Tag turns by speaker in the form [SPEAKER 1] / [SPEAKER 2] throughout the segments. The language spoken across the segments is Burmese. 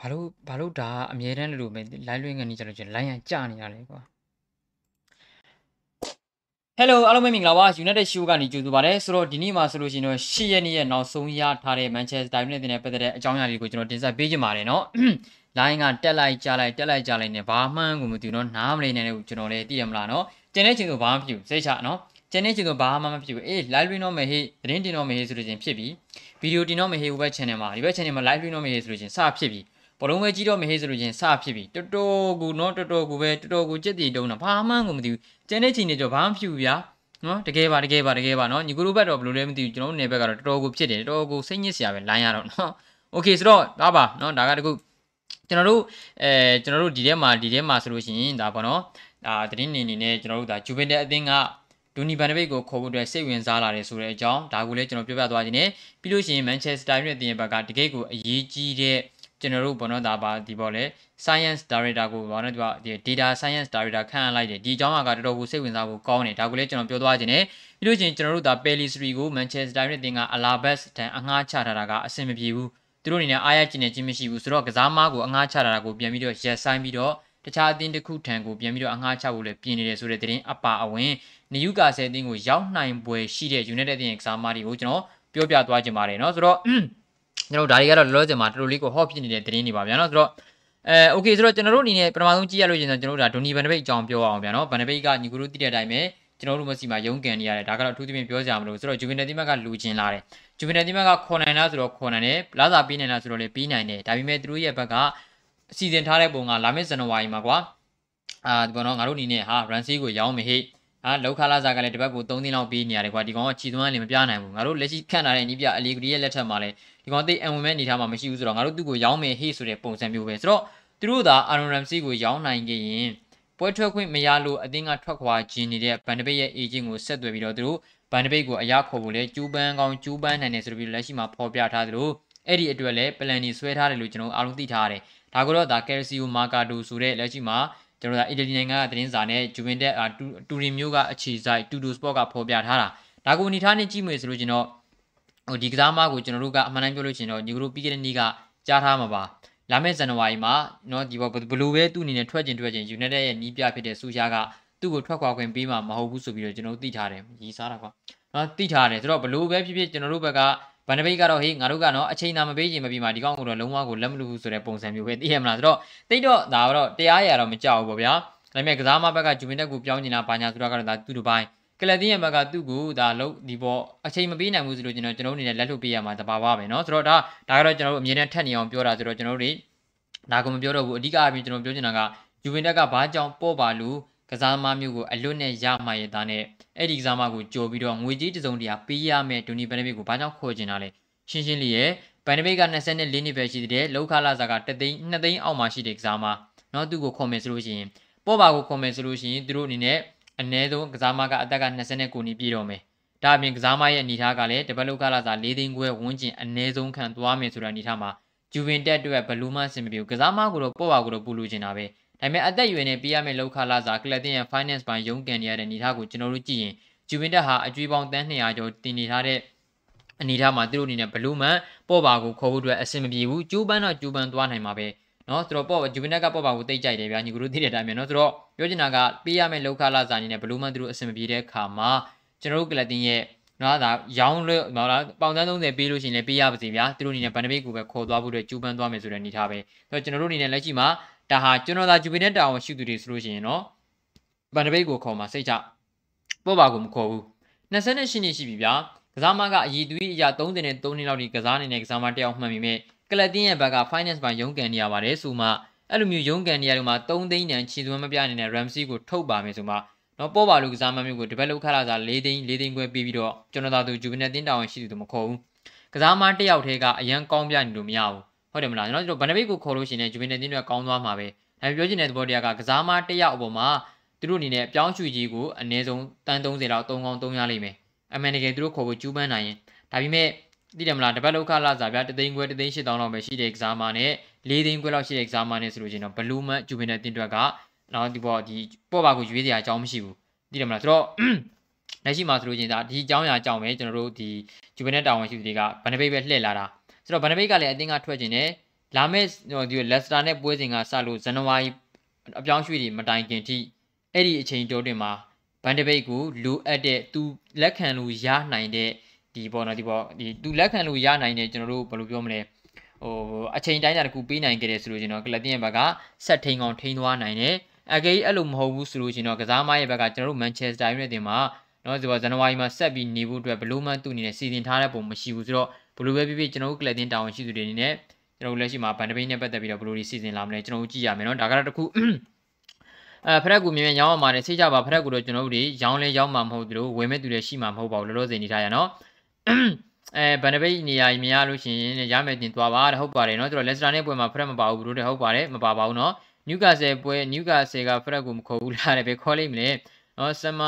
[SPEAKER 1] ဘာလို့ဘာလို့ဒါအမြဲတမ်းလိုလိုပဲ line လွှင့်ကနေကြလို့ချင်း line ရကြနေရတယ်ကွာ Hello အားလုံးပဲမင်္ဂလာပါ United Show ကနေကြိုဆိုပါရစေဆိုတော့ဒီနေ့မှာဆိုလို့ရှိရင်တော့၈ရက်နေ့ရဲ့နောက်ဆုံးရထားတဲ့ Manchester United နဲ့ပတ်သက်တဲ့အကြောင်းအရာတွေကိုကျွန်တော်တင်ဆက်ပေးကြပါမယ်နော် line ကတက်လိုက်ကြလိုက်တက်လိုက်ကြလိုက်နဲ့ဘာမှန်းကိုမသိတော့နားမလည်နိုင်တဲ့ကိုကျွန်တော်လည်းသိရမလားနော်ကျန်တဲ့ချင်းဆိုဘာမှမဖြစ်ဘူးစိတ်ချနော်ကျန်တဲ့ချင်းဆိုဘာမှမဖြစ်ဘူးအေး live လွှင့်တော့မယ်ဟေ့သတင်းတင်တော့မယ်ဟေ့ဆိုလို့ချင်းဖြစ်ပြီဗီဒီယိုတင်တော့မယ်ဟေ့ web channel မှာဒီ web channel မှာ live လွှင့်တော့မယ်ဟေ့ဆိုလို့ချင်းစဖြစ်ပြီ ဘလုံးပဲကြီးတော့မဟေးဆိုလို့ချင်းစဖြစ်ပြီတော်တော်ကူနော်တော်တော်ကူပဲတော်တော်ကူကြက်တီတုံးတာဘာမှန်းကိုမသိဘူးကျန်တဲ့ချိန်တွေကြောဘာမှဖြစ်ဘူးဗျာနော်တကယ်ပါတကယ်ပါတကယ်ပါနော်ညီကိုတို့ဘက်တော့ဘယ်လိုလဲမသိဘူးကျွန်တော်တို့နယ်ဘက်ကတော့တော်တော်ကိုဖြစ်တယ်တော်တော်ကိုစိတ်ညစ်စရာပဲလိုင်းရတော့နော်โอเคဆိုတော့ဒါပါနော်ဒါကတခုကျွန်တော်တို့အဲကျွန်တော်တို့ဒီထဲမှာဒီထဲမှာဆိုလို့ရှိရင်ဒါပေါ့နော်ဒါသတင်းနေနေနဲ့ကျွန်တော်တို့ဒါဂျူဗင်တက်အသင်းကဒူနီဘန်ဒဘိတ်ကိုခေါ်ဖို့အတွက်စိတ်ဝင်စားလာတယ်ဆိုတဲ့အကြောင်းဒါကိုလည်းကျွန်တော်ပြောပြသွားခြင်းနဲ့ပြီးလို့ရှိရင်မန်ချက်စတာယူနိုက်တက်ရဲ့ဘက်ကတကယ့်ကိုအရေးကြီးတဲ့ ကျွန်တော်တို့ဘောနော်ဒါပါဒီပေါ့လေ science director ကိုဘောနော်ဒီက data science director ခန့်အပ်လိုက်တယ်ဒီအကြောင်းကတော်တော်ကိုစိတ်ဝင်စားဖို့ကောင်းတယ်ဒါကိုလည်းကျွန်တော်ပြောသွားခြင်းနဲ့ပြီးလို့ချင်းကျွန်တော်တို့ဒါ Pelistri ကို Manchester United တင်က Alabas တန်အငှားချထားတာကအဆင်မပြေဘူးသူတို့အနေနဲ့အားရကျင်နေခြင်းမရှိဘူးဆိုတော့ကစားမားကိုအငှားချထားတာကိုပြန်ပြီးတော့ရက်ဆိုင်ပြီးတော့တခြားအသင်းတစ်ခုထံကိုပြန်ပြီးတော့အငှားချဖို့လည်းပြင်နေတယ်ဆိုတဲ့သတင်းအပါအဝင်နယူကာဆယ်အသင်းကိုရောက်နိုင်ပွဲရှိတဲ့ United အသင်းရဲ့ကစားမားတွေကိုကျွန်တော်ပြောပြသွားခြင်းပါတယ်เนาะဆိုတော့ ကျွန်တော်တို့ဒါတွေကတော့လောလောဆယ်မှာတော်တော်လေးကို hot ဖြစ်နေတဲ့သတင်းတွေပါဗျာနော်ဆိုတော့အဲ okay ဆိုတော့ကျွန်တော်တို့အနေနဲ့ပထမဆုံးကြည့်ရလို့ရှင်ဆိုကျွန်တော်တို့ဒါဒိုနီဘန်ဒဘိတ်အကြောင်းပြောအောင်ဗျာနော်ဘန်ဒဘိတ်ကညီကိုတို့သိတဲ့အတိုင်းပဲကျွန်တော်တို့မစီမှာရုံးကန်နေရတယ်ဒါကတော့အထူးသဖြင့်ပြောကြမလို့ဆိုတော့ဂျူဗင်နယ်တိမတ်ကလူကျင်လာတယ်ဂျူဗင်နယ်တိမတ်ကခေါ်နိုင်လားဆိုတော့ခေါ်နိုင်တယ်လာစာပေးနိုင်လားဆိုတော့လည်းပေးနိုင်တယ်ဒါပေမဲ့သူတို့ရဲ့ဘက်ကစီစဉ်ထားတဲ့ပုံကလာမယ့်ဇန်နဝါရီမှာကွာအာဒီပေါ်တော့ငါတို့အနေနဲ့ဟာရန်စီကိုရောင်းမယ်ဟိဟာလောက်ခလာစာကလည်းတပတ်ကို3သိန်းလောက်ပေးနေရတယ်ကွာဒီကောင်ကခြေသွမ်းလည်းမပြနိုင်ဘူးငါတို့လက်ရှိခန့်ထားတဲ့နီးပြအလီဂရီရဲ့လက်ထက်မှာလည်း ဒီကောင်သိအံဝင်မဲ့နေထားမှာမရှိဘူးဆိုတော့ငါတို့သူ့ကိုရောင်းမယ်ဟိဆိုတဲ့ပုံစံမျိုးပဲဆိုတော့သူတို့သာအာရွန်ရမ်စီကိုရောင်းနိုင်ခဲ့ရင်ပွဲထွက်ခွင့်မရလို့အသင်းကထွက်ခွာခြင်းနေတဲ့ဘန်ဒပိတ်ရဲ့အေဂျင့်ကိုဆက်သွယ်ပြီးတော့သူတို့ဘန်ဒပိတ်ကိုအရာခေါ်ဖို့လဲကျူးပန်းကောင်းကျူးပန်းနိုင်တယ်ဆိုပြီးလက်ရှိမှာဖော်ပြထားသလိုအဲ့ဒီအတွက်လည်းပလန်ကြီးဆွဲထားတယ်လို့ကျွန်တော်အားလုံးသိထားရတယ်ဒါကတော့ဒါကယ်စီယိုမာကာဒိုဆိုတဲ့လက်ရှိမှာကျွန်တော်တို့အီတလီနိုင်ငံကသတင်းစာနဲ့ဂျူဗင်တက်တူရီမျိုးကအခြေစိုက်တူဒိုစပေါ့ကဖော်ပြထားတာဒါကိုအနေထားနဲ့ကြည့်မယ်ဆိုလို့ကျွန်တော် ဟိုဒီကစားမကိုကျွန်တော်တို့ကအမှန်တမ်းပြောလို့ရှိရင်တော့ညီကတို့ပြီးခဲ့တဲ့နေ့ကကြားထားမှာပါလာမယ့်ဇန်နဝါရီမှာเนาะဒီဘောဘလူးပဲသူ့အနေနဲ့ထွက်ကျင်ထွက်ကျင် United ရဲ့နီးပြဖြစ်တဲ့ဆူရှာကသူ့ကိုထွက်ခွာခွင့်ပေးမှာမဟုတ်ဘူးဆိုပြီးတော့ကျွန်တော်တို့သိထားတယ်ရီးစားတာကွာเนาะသိထားတယ်ဆိုတော့ဘလူးပဲဖြစ်ဖြစ်ကျွန်တော်တို့ဘက်ကဗန်ဒဘိတ်ကတော့ဟေးငါတို့ကတော့အချိန်သာမပေးချင်မပြီးမှဒီကောင်ကတော့လုံးဝကိုလက်မလူဘူးဆိုတဲ့ပုံစံမျိုးပဲသိရမလားဆိုတော့တိတ်တော့ဒါကတော့တရားရတော့မကြောက်ဘူးပေါ့ဗျာဒါပေမဲ့ကစားမဘက်ကဂျူမင်တက်ကိုပြောင်းနေတာဘာညာဆိုတော့ကတော့ဒါသူ့တစ်ပိုင်း ကလတင်ရဲ့ဘက်ကသူ့ကိုဒါလုံးဒီပေါ်အချိန်မပေးနိုင်ဘူးဆိုလို့ကျွန်တော်ကျွန်တော်အနေနဲ့လက်လွတ်ပေးရမှာတဘာဝပဲเนาะဆိုတော့ဒါဒါကတော့ကျွန်တော်တို့အမြဲတမ်းထက်နေအောင်ပြောတာဆိုတော့ကျွန်တော်တို့ဒါကမပြောတော့ဘူးအဓိကအပြင်ကျွန်တော်ပြောချင်တာကယူဗင်တက်ကဘာကြောင့်ပေါ့ပါလို့ကစားသမားမျိုးကိုအလွတ်နဲ့ရမှရတာနဲ့အဲ့ဒီကစားသမားကိုကြိုပြီးတော့ငွေကြေးတစုံတရာပေးရမယ်ဒူနီဘန်နဘစ်ကိုဘာကြောင့်ခေါ်ချင်တာလဲရှင်းရှင်းလေးရဲ့ဘန်နဘစ်က24နှစ်ပဲရှိသေးတယ်လောက်ခလာစာကတသိန်း2သိန်းအောက်မှာရှိတဲ့ကစားသမားเนาะသူ့ကိုခေါ်မယ်ဆိုလို့ရှိရင်ပေါ့ပါကိုခေါ်မယ်ဆိုလို့ရှိရင်သူတို့အနေနဲ့ အနည်းဆုံးကစားသမားကအသက်က29နှစ်ပြည့်တော့မယ်ဒါအပြင်ကစားမရဲ့အနေထားကလည်းတပတ်လောက်ခလာစာ၄သိန်းခွဲဝန်းကျင်အနည်းဆုံးခံသွားမယ်ဆိုတာအနေထားမှာဂျူဗင်တက်အတွက်ဘလူးမဆင်မပြေဘူးကစားမကိုတော့ပေါ့ပါကိုတော့ပူလူချင်တာပဲဒါပေမဲ့အသက်အရွယ်နဲ့ပေးရမယ့်လောက်ခလာစာကလပ်တင်ရဲ့ finance ပိုင်းရုံးကန်နေရတဲ့အနေထားကိုကျွန်တော်တို့ကြည့်ရင်ဂျူဗင်တက်ဟာအကျွေးပေါင်းတန်း200ကျော်တင်နေထားတဲ့အနေထားမှာသူတို့အနေနဲ့ဘလူးမန်ပေါ့ပါကိုခေါ်ဖို့အတွက်အဆင်မပြေဘူးကျိုးပန်းတော့ကျိုးပန်းသွားနိုင်မှာပဲ နော်ဆိုတော့ပေါ့ဂျူဗင်တက်ကပေါ့ပါကိုတိတ်ကြိုက်တယ်ဗျာညီကတို့သိတဲ့အတိုင်းပဲနော်ဆိုတော့ပြောချင်တာကပေးရမယ့်လောက်ခလာစာအနေနဲ့ဘလူးမန်သူတို့အဆင်မပြေတဲ့အခါမှာကျွန်တော်တို့ကလပ်တင်ရဲ့နော်ဒါရောင်းလို့မဟုတ်လားပေါင်တန်း30ပေးလို့ရှိရင်လည်းပေးရပါစေဗျာသူတို့အနေနဲ့ဗန်ဒဘိတ်ကိုပဲခေါ်သွားဖို့အတွက်ကျူပန်းသွားမယ်ဆိုတဲ့အနေထားပဲဆိုတော့ကျွန်တော်တို့အနေနဲ့လက်ရှိမှာဒါဟာကျွန်တော်သာဂျူပီနဲ့တာဝန်ရှိသူတွေဆိုလို့ရှိရင်နော်ဗန်ဒဘိတ်ကိုခေါ်မှာစိတ်ချပေါ့ပါကိုမခေါ်ဘူး28နှစ်ရှိပြီဗျာကစားမကအည်သွေးအရာ30နဲ့3နှစ်လောက်ဒီကစားနေတဲ့ကစားမတယောက်မှန်ပြီမဲ့ ကလပ်တင်းရဲ့ဘက်က finance ပိုင်းရုံးကန်နေရပါတယ်ဆိုမှအဲ့လိုမျိုးရုံးကန်နေရလို့မှ3သိန်းတန်ချီသွမ်းမပြနေတဲ့ Ramsey ကိုထုတ်ပါမယ်ဆိုမှနော်ပေါ်ပါလူကစားမမျိုးကိုဒီဘက်လောက်ခလာစား၄သိန်း၄သိန်းခွဲပေးပြီးတော့ကျွန်တော်သာသူဂျူဗီနယ်တင်းတာဝန်ရှိသူတို့မခေါ်ဘူးကစားမတစ်ယောက်တည်းကအရန်ကောင်းပြနေလို့မရဘူးဟုတ်တယ်မလားကျွန်တော်တို့ဘန်နဘိတ်ကိုခေါ်လို့ရှိရင်ဂျူဗီနယ်တင်းတွေကကောင်းသွားမှာပဲဒါပြောချင်တဲ့သဘောတရားကကစားမတစ်ယောက်အပေါ်မှာသူတို့အနေနဲ့ပြောင်းရွှေ့ကြီးကိုအနည်းဆုံးတန်30လောက်3ကောင်း3ရလိမ့်မယ်အမှန်တကယ်သူတို့ခေါ်ဖို့ကျူးပန်းနိုင်ရင်ဒါပေမဲ့ သိတယ်မလားတပတ်လောက်ခလာစားဗျာတသိန်းခွဲတသိန်း8000လောက်ပဲရှိတဲ့ကစားမနဲ့၄သိန်းခွဲလောက်ရှိတဲ့ကစားမနဲ့ဆိုလို့ရှိရင်တော့ဘလူးမတ်ဂျူဗီနယ်တင်းတွေကနော်ဒီပေါ်ဒီပေါ်ပါကိုရွေးစရာအကြောင်းမရှိဘူးသိတယ်မလားဆိုတော့လက်ရှိမှာဆိုလို့ချင်းဒါဒီအကြောင်းအရာအကြောင်းပဲကျွန်တော်တို့ဒီဂျူဗီနယ်တာဝန်ရှိသူတွေကဗန်နဘိတ်ပဲလှည့်လာတာဆိုတော့ဗန်နဘိတ်ကလည်းအတင်းကထွက်ခြင်းနဲ့လာမယ့်ဒီလက်စတာနဲ့ပွဲစဉ်ကစလို့ဇန်နဝါရီအပြောင်းရွှေ့တွေမတိုင်ခင်ထိအဲ့ဒီအချိန်တိုးတွင်မှာဘန်ဒဘိတ်ကိုလိုအပ်တဲ့သူလက်ခံလို့ရနိုင်တဲ့ ဒီပေါ့နော်ဒီပေါ့ဒီသူလက်ခံလို့ရနိုင်တဲ့ကျွန်တော်တို့ဘယ်လိုပြောမလဲဟိုအချိန်တိုင်းတာတစ်ခုပေးနိုင်ကြတယ်ဆိုလို့ကျွန်တော်ကလပ်တင်ရဲ့ဘက်ကဆက်ထိန်ကောင်ထိန်သွားနိုင်တယ်အကေးအဲ့လိုမဟုတ်ဘူးဆိုလို့ကျွန်တော်ကစားမရဲ့ဘက်ကကျွန်တော်တို့မန်ချက်စတာယူနိုက်တက်မှာနော်ဒီပေါ့ဇန်နဝါရီမှာဆက်ပြီးနေဖို့အတွက်ဘလို့မှသူ့အနေနဲ့စီစဉ်ထားတဲ့ပုံမရှိဘူးဆိုတော့ဘလို့ပဲဖြစ်ဖြစ်ကျွန်တော်တို့ကလပ်တင်တာဝန်ရှိသူတွေအနေနဲ့ကျွန်တော်တို့လက်ရှိမှာဘန်ဒဘိတ်နဲ့ပတ်သက်ပြီးတော့ဘလို့ဒီစီစဉ်လာမလဲကျွန်တော်တို့ကြည့်ရမယ်နော်ဒါကတော့တခုအဲဖရက်ကူမြင်မြင်ရောင်းအောင်ပါတယ်စိတ်ကြပါဖရက်ကူတော့ကျွန်တော်တို့တွေရောင်းလဲရောင်းမှာမဟုတ်သလိုဝယ်မဲ့သူတွေရှိမှာမဟုတ်ပါဘူးလောလောဆယ်နေထားရနော် အဲဘန်ဒဘိတ်နေရာကြီးမရလို့ရှိရင်ရမယ်တင်သွားပါတဲ့ဟုတ်ပါတယ်နော်ကျွန်တော်လက်စတာနဲ့ပွဲမှာဖရက်မပါဘူးဘလို့တဲ့ဟုတ်ပါတယ်မပါပါဘူးနော်နျူကာဆယ်ပွဲနျူကာဆယ်ကဖရက်ကူမခေါ်ဘူးလားတဲ့ပဲခေါ်လိုက်မလဲနော်ဆမ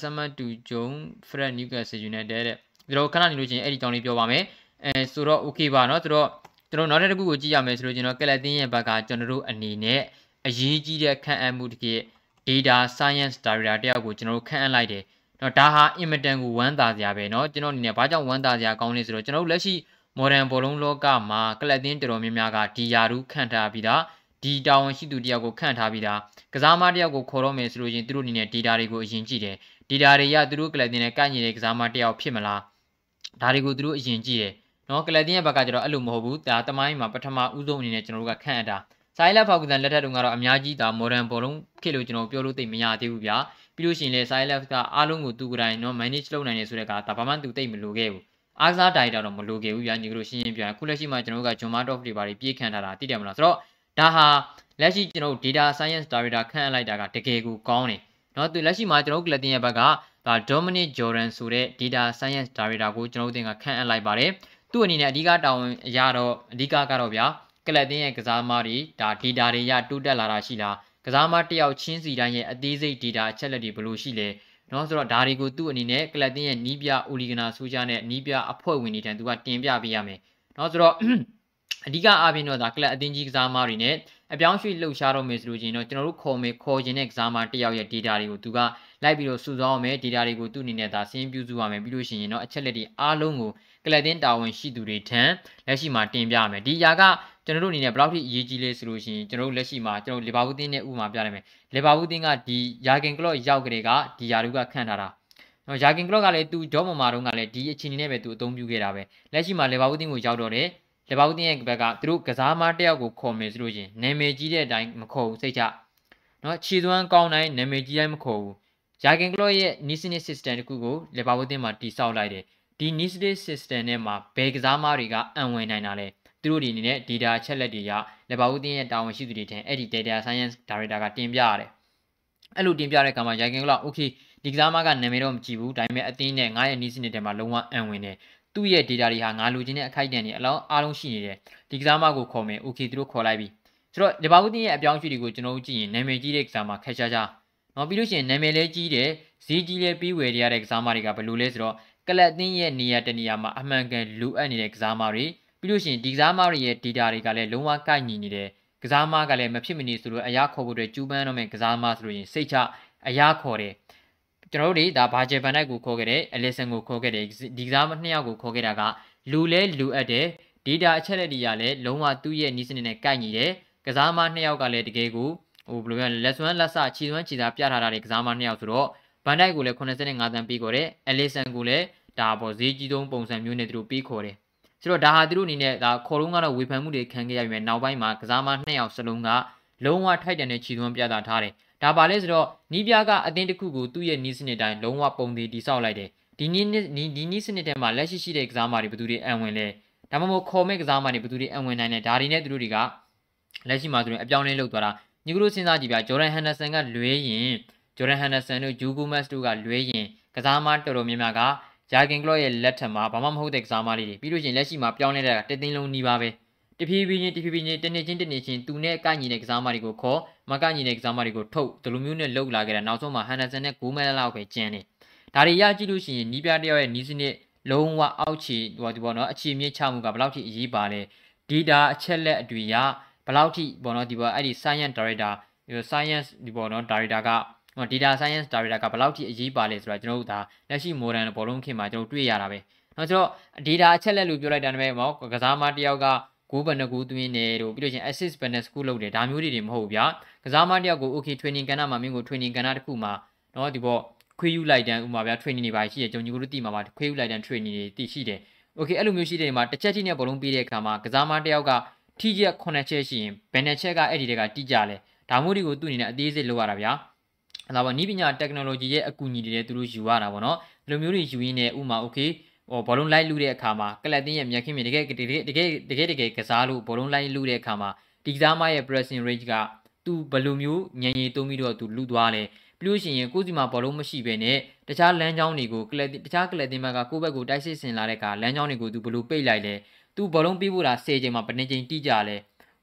[SPEAKER 1] ဆမတူဂျုံဖရက်နျူကာဆယ်ယူနိုက်တက်တဲ့ကျွန်တော်ခဏနေလို့ချင်းအဲ့ဒီကြောင်းလေးပြောပါမယ်အဲဆိုတော့ okay ပါနော်ဆိုတော့ကျွန်တော်နောက်တစ်ခုကိုကြည့်ရမယ်ဆိုလို့ကျွန်တော်ကလပ်တင်းရဲ့ဘက်ကကျွန်တော်တို့အနေနဲ့အရေးကြီးတဲ့ခန့်အပ်မှုတကယ် data science director တယောက်ကိုကျွန်တော်တို့ခန့်အပ်လိုက်တယ်။ တော့ဒါဟာအင်မတန်ကိုဝမ်းသာစရာပဲเนาะကျွန်တော်အနေနဲ့ဘာကြောင့်ဝမ်းသာစရာကောင်းလဲဆိုတော့ကျွန်တော်တို့လက်ရှိ modern ဘောလုံးလောကမှာကလပ်တင်းတော်တော်များများကဒီယာရုခန့်ထားပြီးသားဒီတာဝန်ရှိသူတယောက်ကိုခန့်ထားပြီးသားကစားမတယောက်ကိုခေါ်တော့မယ်ဆိုလို့ချင်းသူတို့အနေနဲ့ data တွေကိုအရင်ကြည့်တယ်။ data တွေရသူတို့ကလပ်တင်းနဲ့ကန့်ညီတဲ့ကစားမတယောက်ဖြစ်မလား။ဒါတွေကိုသူတို့အရင်ကြည့်တယ်။နော်ကလပ်တင်းရဲ့ဘက်ကကျတော့အဲ့လိုမဟုတ်ဘူး။ဒါတမိုင်းမှာပထမဦးဆုံးအနေနဲ့ကျွန်တော်တို့ကခန့်အပ်တာ။ဆိုင်လက်ဖောက်ကတန်လက်ထက်တုန်းကတော့အများကြီးဒါ modern ဘောလုံးခေတ်လို့ကျွန်တော်ပြောလို့သိမရသေးဘူးဗျာ ပြီးလို့ရှိရင်လေဆိုင်လက်ကအားလုံးကိုသူကတိုင်းနော် manage လုပ်နိုင်နေဆိုတဲ့ကဒါဘာမှသူသိမလို့ခဲ့ဘူးအားစားတိုင်တာတော့မလိုခဲ့ဘူးဗျာညီကတို့ရှင်းရှင်းပြခုလက်ရှိမှာကျွန်တော်တို့က John Martov တွေပါပြေးခံထားတာသိတယ်မလားဆိုတော့ဒါဟာလက်ရှိကျွန်တော်တို့ data science director ခန့်အပ်လိုက်တာကတကယ်ကိုကောင်းတယ်เนาะသူလက်ရှိမှာကျွန်တော်တို့ကလတင်ရဲ့ဘက်ကဒါ Dominic Jordan ဆိုတဲ့ data science director ကိုကျွန်တော်တို့တင်ကခန့်အပ်လိုက်ပါတယ်သူ့အနေနဲ့အဓိကတာဝန်အရတော့အဓိကကတော့ဗျာကလပ်တင်းရဲ့ကစားသမားတွေဒါ data တွေရတိုးတက်လာတာရှိလား ကစားသမားတယောက်ချင်းစီတိုင်းရဲ့အသေးစိတ် data အချက်လက်တွေဘယ်လိုရှိလဲနော်ဆိုတော့ဒါတွေကိုသူ့အနေနဲ့ကလပ်တင်းရဲ့နီးပြအိုလီဂနာဆိုကြတဲ့နီးပြအဖွဲ့ဝင်တွေထံသူကတင်ပြပေးရမယ်နော်ဆိုတော့အဓိကအားဖြင့်တော့ဒါကလပ်အသင်းကြီးကစားသမားတွေနဲ့အပြောင်းရွှေ့လှုပ်ရှားတော့မယ်ဆိုလို့ချင်းတော့ကျွန်တော်တို့ခေါ်မယ်ခေါ်ခြင်းတဲ့ကစားသမားတယောက်ရဲ့ data တွေကိုသူကလိုက်ပြီးတော့စုဆောင်းအောင်မယ် data တွေကိုသူ့အနေနဲ့ဒါစင်းပြုစုရမယ်ပြီးလို့ရှိရင်တော့အချက်လက်တွေအားလုံးကို ကလပ်တင်းတာဝန်ရှိသူတွေထံလက်ရှိမှာတင်ပြရမယ်ဒီຢာကကျွန်တော်တို့အနေနဲ့ဘယ်လောက်ထိအရေးကြီးလဲဆိုလို့ရှိရင်ကျွန်တော်တို့လက်ရှိမှာကျွန်တော်လီဗာပူးတင်းနဲ့ဥပမာပြရမယ်လီဗာပူးတင်းကဒီယာဂင်ကလော့ရောက်ကြတဲ့ကဒီယာလူကခန့်ထားတာနော်ယာဂင်ကလော့ကလည်းသူဒေါ်မမာတုန်းကလည်းဒီအချိန်နဲ့ပဲသူအသုံးပြုခဲ့တာပဲလက်ရှိမှာလီဗာပူးတင်းကိုရောက်တော့တယ်လီဗာပူးတင်းရဲ့ဘက်ကသူတို့ကစားမတယောက်ကိုခေါ်မယ်ဆိုလို့ရှိရင်နာမည်ကြီးတဲ့အတိုင်းမခေါ်ဘူးစိတ်ချနော်ခြေသွမ်းကောင်းတိုင်းနာမည်ကြီးတိုင်းမခေါ်ဘူးယာဂင်ကလော့ရဲ့ Nissan system တခုကိုလီဗာပူးတင်းမှာတိစောက်လိုက်တယ် ဒီ Nissan system နဲ့မှာဘယ်ကစားမတွေကအံဝင်နိုင်တာလဲသူတို့ဒီအနေနဲ့ data ချက်လက်တွေရလက်ပါဦးတင်းရဲ့တာဝန်ရှိသူတွေထင်အဲ့ဒီ data science director ကတင်ပြရတယ်အဲ့လိုတင်ပြတဲ့အခါမှာရိုင်ကင်ကလာ okay ဒီကစားမကနာမည်တော့မကြည့်ဘူးဒါပေမဲ့အတင်းနဲ့ငါရဲ့နီးစနစ်ထဲမှာလုံးဝအံဝင်တယ်သူ့ရဲ့ data တွေဟာငါလိုချင်တဲ့အခိုက်အတန့်တွေအလောင်းအားလုံးရှိနေတယ်ဒီကစားမကိုခေါ်မယ် okay သူတို့ခေါ်လိုက်ပြီဆိုတော့လက်ပါဦးတင်းရဲ့အပြောင်းအရွှေ့တွေကိုကျွန်တော်တို့ကြည့်ရင်နာမည်ကြီးတဲ့ကစားမခက်ရှားရှားနော်ပြီးလို့ရှိရင်နာမည်လေးကြီးတယ်ဈေးကြီးလေးပြီးဝယ်ရတဲ့ကစားမတွေကဘယ်လိုလဲဆိုတော့ ကလပ်အသင်းရဲ့နေရာတနေရာမှာအမှန်ကန်လိုအပ်နေတဲ့ကစားမတွေပြီးလို့ရှိရင်ဒီကစားမတွေရဲ့ data တွေကလည်းလုံးဝကိုက်ညီနေတယ်ကစားမကလည်းမဖြစ်မနေဆိုလို့အရာခေါ်ဖို့အတွက်ကျူးပန်းတော့မယ်ကစားမဆိုလို့ရင်စိတ်ချအရာခေါ်တယ်ကျွန်တော်တို့တွေဒါဘာဂျယ်ဘန်နိုင်ကိုခေါ်ခဲ့တယ်အလီဆန်ကိုခေါ်ခဲ့တယ်ဒီကစားမနှစ်ယောက်ကိုခေါ်ခဲ့တာကလူလဲလူအပ်တယ် data အချက်လက်တွေကလည်းလုံးဝသူ့ရဲ့နီးစနစ်နဲ့ကိုက်ညီတယ်ကစားမနှစ်ယောက်ကလည်းတကယ်ကိုဟိုဘယ်လိုပြောလဲလက်စွမ်းလက်စခြေစွမ်းခြေသားပြထားတာတွေကစားမနှစ်ယောက်ဆိုတော့ ဘန်ဒိုက်ကိုလည်း85တန်းပေးခေါ်တယ်အလီဆန်ကိုလည်းဒါပေါ်ဈေးကြီးဆုံးပုံစံမျိုးနဲ့သူတို့ပေးခေါ်တယ်ဆိုတော့ဒါဟာသူတို့အနေနဲ့ဒါခေါ်လုံးကတော့ဝေဖန်မှုတွေခံခဲ့ရပြီနောက်ပိုင်းမှာကစားမနှစ်ယောက်စလုံးကလုံးဝထိုက်တန်တဲ့ခြေသွမ်းပြသထားတယ်ဒါပါလဲဆိုတော့နီးပြကအတင်းတစ်ခုကိုသူ့ရဲ့နီးစနစ်တိုင်းလုံးဝပုံသေးတိဆောက်လိုက်တယ်ဒီနီးနီးဒီနီးစနစ်ထဲမှာလက်ရှိရှိတဲ့ကစားမတွေဘယ်သူတွေအံဝင်လဲဒါမှမဟုတ်ခေါ်မဲ့ကစားမတွေဘယ်သူတွေအံဝင်နိုင်လဲဒါတွေနဲ့သူတို့တွေကလက်ရှိမှာသူတွေအပြောင်းလဲလုပ်သွားတာညီကတို့စဉ်းစားကြည့်ပြဂျော်ဒန်ဟန်ဒါဆန်ကလွဲရင် ဂျော်ဒန်ဟန်ဒါဆန်တို့ဂျူဂူမတ်တို့ကလွဲရင်ကစားမတော်တော်များများကယာကင်ကလော့ရဲ့လက်ထက်မှာဘာမှမဟုတ်တဲ့ကစားမလေးတွေပြီးလို့ရှိရင်လက်ရှိမှာပြောင်းနေတာတသိန်းလုံးနီးပါပဲတဖြည်းဖြည်းချင်းတဖြည်းဖြည်းချင်းတနေ့ချင်းတနေ့ချင်းသူနဲ့ကညီတဲ့ကစားမတွေကိုခေါ်မကညီတဲ့ကစားမတွေကိုထုတ်ဒီလိုမျိုးနဲ့လှုပ်လာခဲ့တာနောက်ဆုံးမှာဟန်ဒါဆန်နဲ့ဂိုးမဲလောက်ပဲကျန်တယ်ဒါတွေရကြည့်လို့ရှိရင်နီးပြတယောက်ရဲ့နီးစနစ်လုံးဝအောက်ခြေဟိုဒီပေါ့နော်အခြေမြင့်ချမှုကဘယ်လောက်ထိအရေးပါလဲဒီတာအချက်လက်အတွေ့ရဘယ်လောက်ထိပေါ့နော်ဒီပေါ့အဲ့ဒီ science director ဒီ science ဒီပေါ့နော် director က data science director ကဘယ်လောက်ထိအရေးပါလဲဆိုတာကျွန်တော်တို့ဒါလက်ရှိ modern ဘောလုံးခေတ်မှာကျွန်တော်တွေ့ရတာပဲ။နော်ဆိုတော့ data အချက်လက်လို့ပြောလိုက်တာနဲ့ပေါ့ကစားမတယောက်ကဂ ဂိုးဘယ်နှကူသွင်းနေတို့ပြီးလို့ချင်း assist ဘယ်နှစကူလုပ်တယ်ဒါမျိုးတွေတွေမဟုတ်ဘူးဗျာကစားမတယောက်ကို okay training ကဏ္ဍမှာမင်းကို training ကဏ္ဍတစ်ခုမှာเนาะဒီပေါ့ခွေးယူလိုက်တန်းဥမာဗျာ training တွေပါရှိတယ်ကျွန်တော်ညီကိုတို့သိမှာပါခွေးယူလိုက်တန်း training တွေသိရှိတယ် okay အဲ့လိုမျိုးရှိတဲ့နေမှာတစ်ချက်ချင်းနဲ့ဘောလုံးပေးတဲ့အခါမှာကစားမတယောက်ကထိချက်9ချက်ရှိရင်ဘယ်နှချက်ကအဲ့ဒီတွေကတိကျလဲဒါမျိုးတွေကိုသူ့အနေနဲ့အသေးစိတ်လုပ်ရတာဗျာအဲ့ ဒါပေါ့နီးပညာ technology ရဲ့အကူအညီတွေလည်းသူတို့ယူရတာပေါ့နော်ဒီလိုမျိုးတွေယူရင်းနဲ့ဥမာ okay ဟိုဘောလုံးလိုက်လူတဲ့အခါမှာကလပ်တင်းရဲ့မြက်ခင်းမြေတကယ်တကယ်တကယ်တကယ်တကယ်ကစားလို့ဘောလုံးလိုက်လူတဲ့အခါမှာဒီကစားမရဲ့ pressing range ကသူဘယ်လိုမျိုးညံရီသုံးပြီးတော့သူလူသွားလဲပြီးလို့ရှိရင်ကိုယ်စီမှာဘောလုံးမရှိဘဲနဲ့တခြားလမ်းကြောင်းတွေကိုကလပ်တခြားကလပ်တင်းဘက်ကကိုယ့်ဘက်ကိုတိုက်စစ်ဆင်လာတဲ့အခါလမ်းကြောင်းတွေကိုသူဘယ်လိုပိတ်လိုက်လဲသူဘောလုံးပြေးဖို့တာ၁၀ချိန်မှာဘယ်နှချိန်တိကြလဲ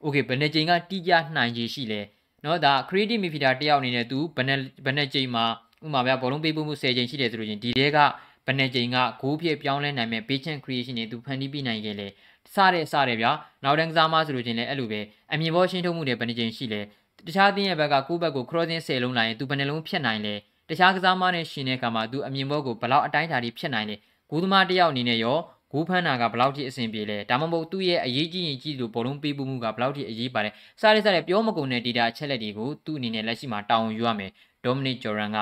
[SPEAKER 1] okay ဘယ်နှချိန်ကတိကြနိုင်ခြေရှိလဲ နော်ဒါ creative midfielder တယောက်အနေနဲ့သူဘယ်နဲ့ဘယ်နဲ့ချိန်မှာဥမာဗျာဘောလုံးပေးပို့မှု10ချိန်ရှိတယ်ဆိုလို့ချင်းဒီတဲကဘယ်နဲ့ချိန်ကဂိုးဖြစ်ပြောင်းလဲနိုင်မဲ့ patient creation တွေသူဖန်တီးပြနိုင်ခဲ့လေစတဲ့စတဲ့ဗျာနောက်တန်းကစားမဆိုလို့ချင်းလည်းအဲ့လိုပဲအမြင်ပေါ်ရှင်းထုတ်မှုတွေဘယ်နဲ့ချိန်ရှိလဲတခြားသင်းရဲ့ဘက်ကကိုယ့်ဘက်ကို crossing 10လုံးလိုက်ရင်သူဘယ်နှလုံးဖြတ်နိုင်လဲတခြားကစားမနဲ့ရှင်တဲ့အခါမှာသူအမြင်ပေါ်ကိုဘယ်လောက်အတိုင်းအတာတွေဖြတ်နိုင်လဲဂိုးသမားတယောက်အနေနဲ့ရော ဂိုးဖန်းတာကဘယ်လောက်ထိအဆင်ပြေလဲဒါမှမဟုတ်သူ့ရဲ့အရေးကြီးရင်ကြီးလို့ဘောလုံးပေးမှုကဘယ်လောက်ထိအရေးပါတယ်စားရစားရပြောမကုန်တဲ့ data အချက်လက်တွေကိုသူ့အနေနဲ့လက်ရှိမှာတောင်းယူရမယ် Dominic Joran က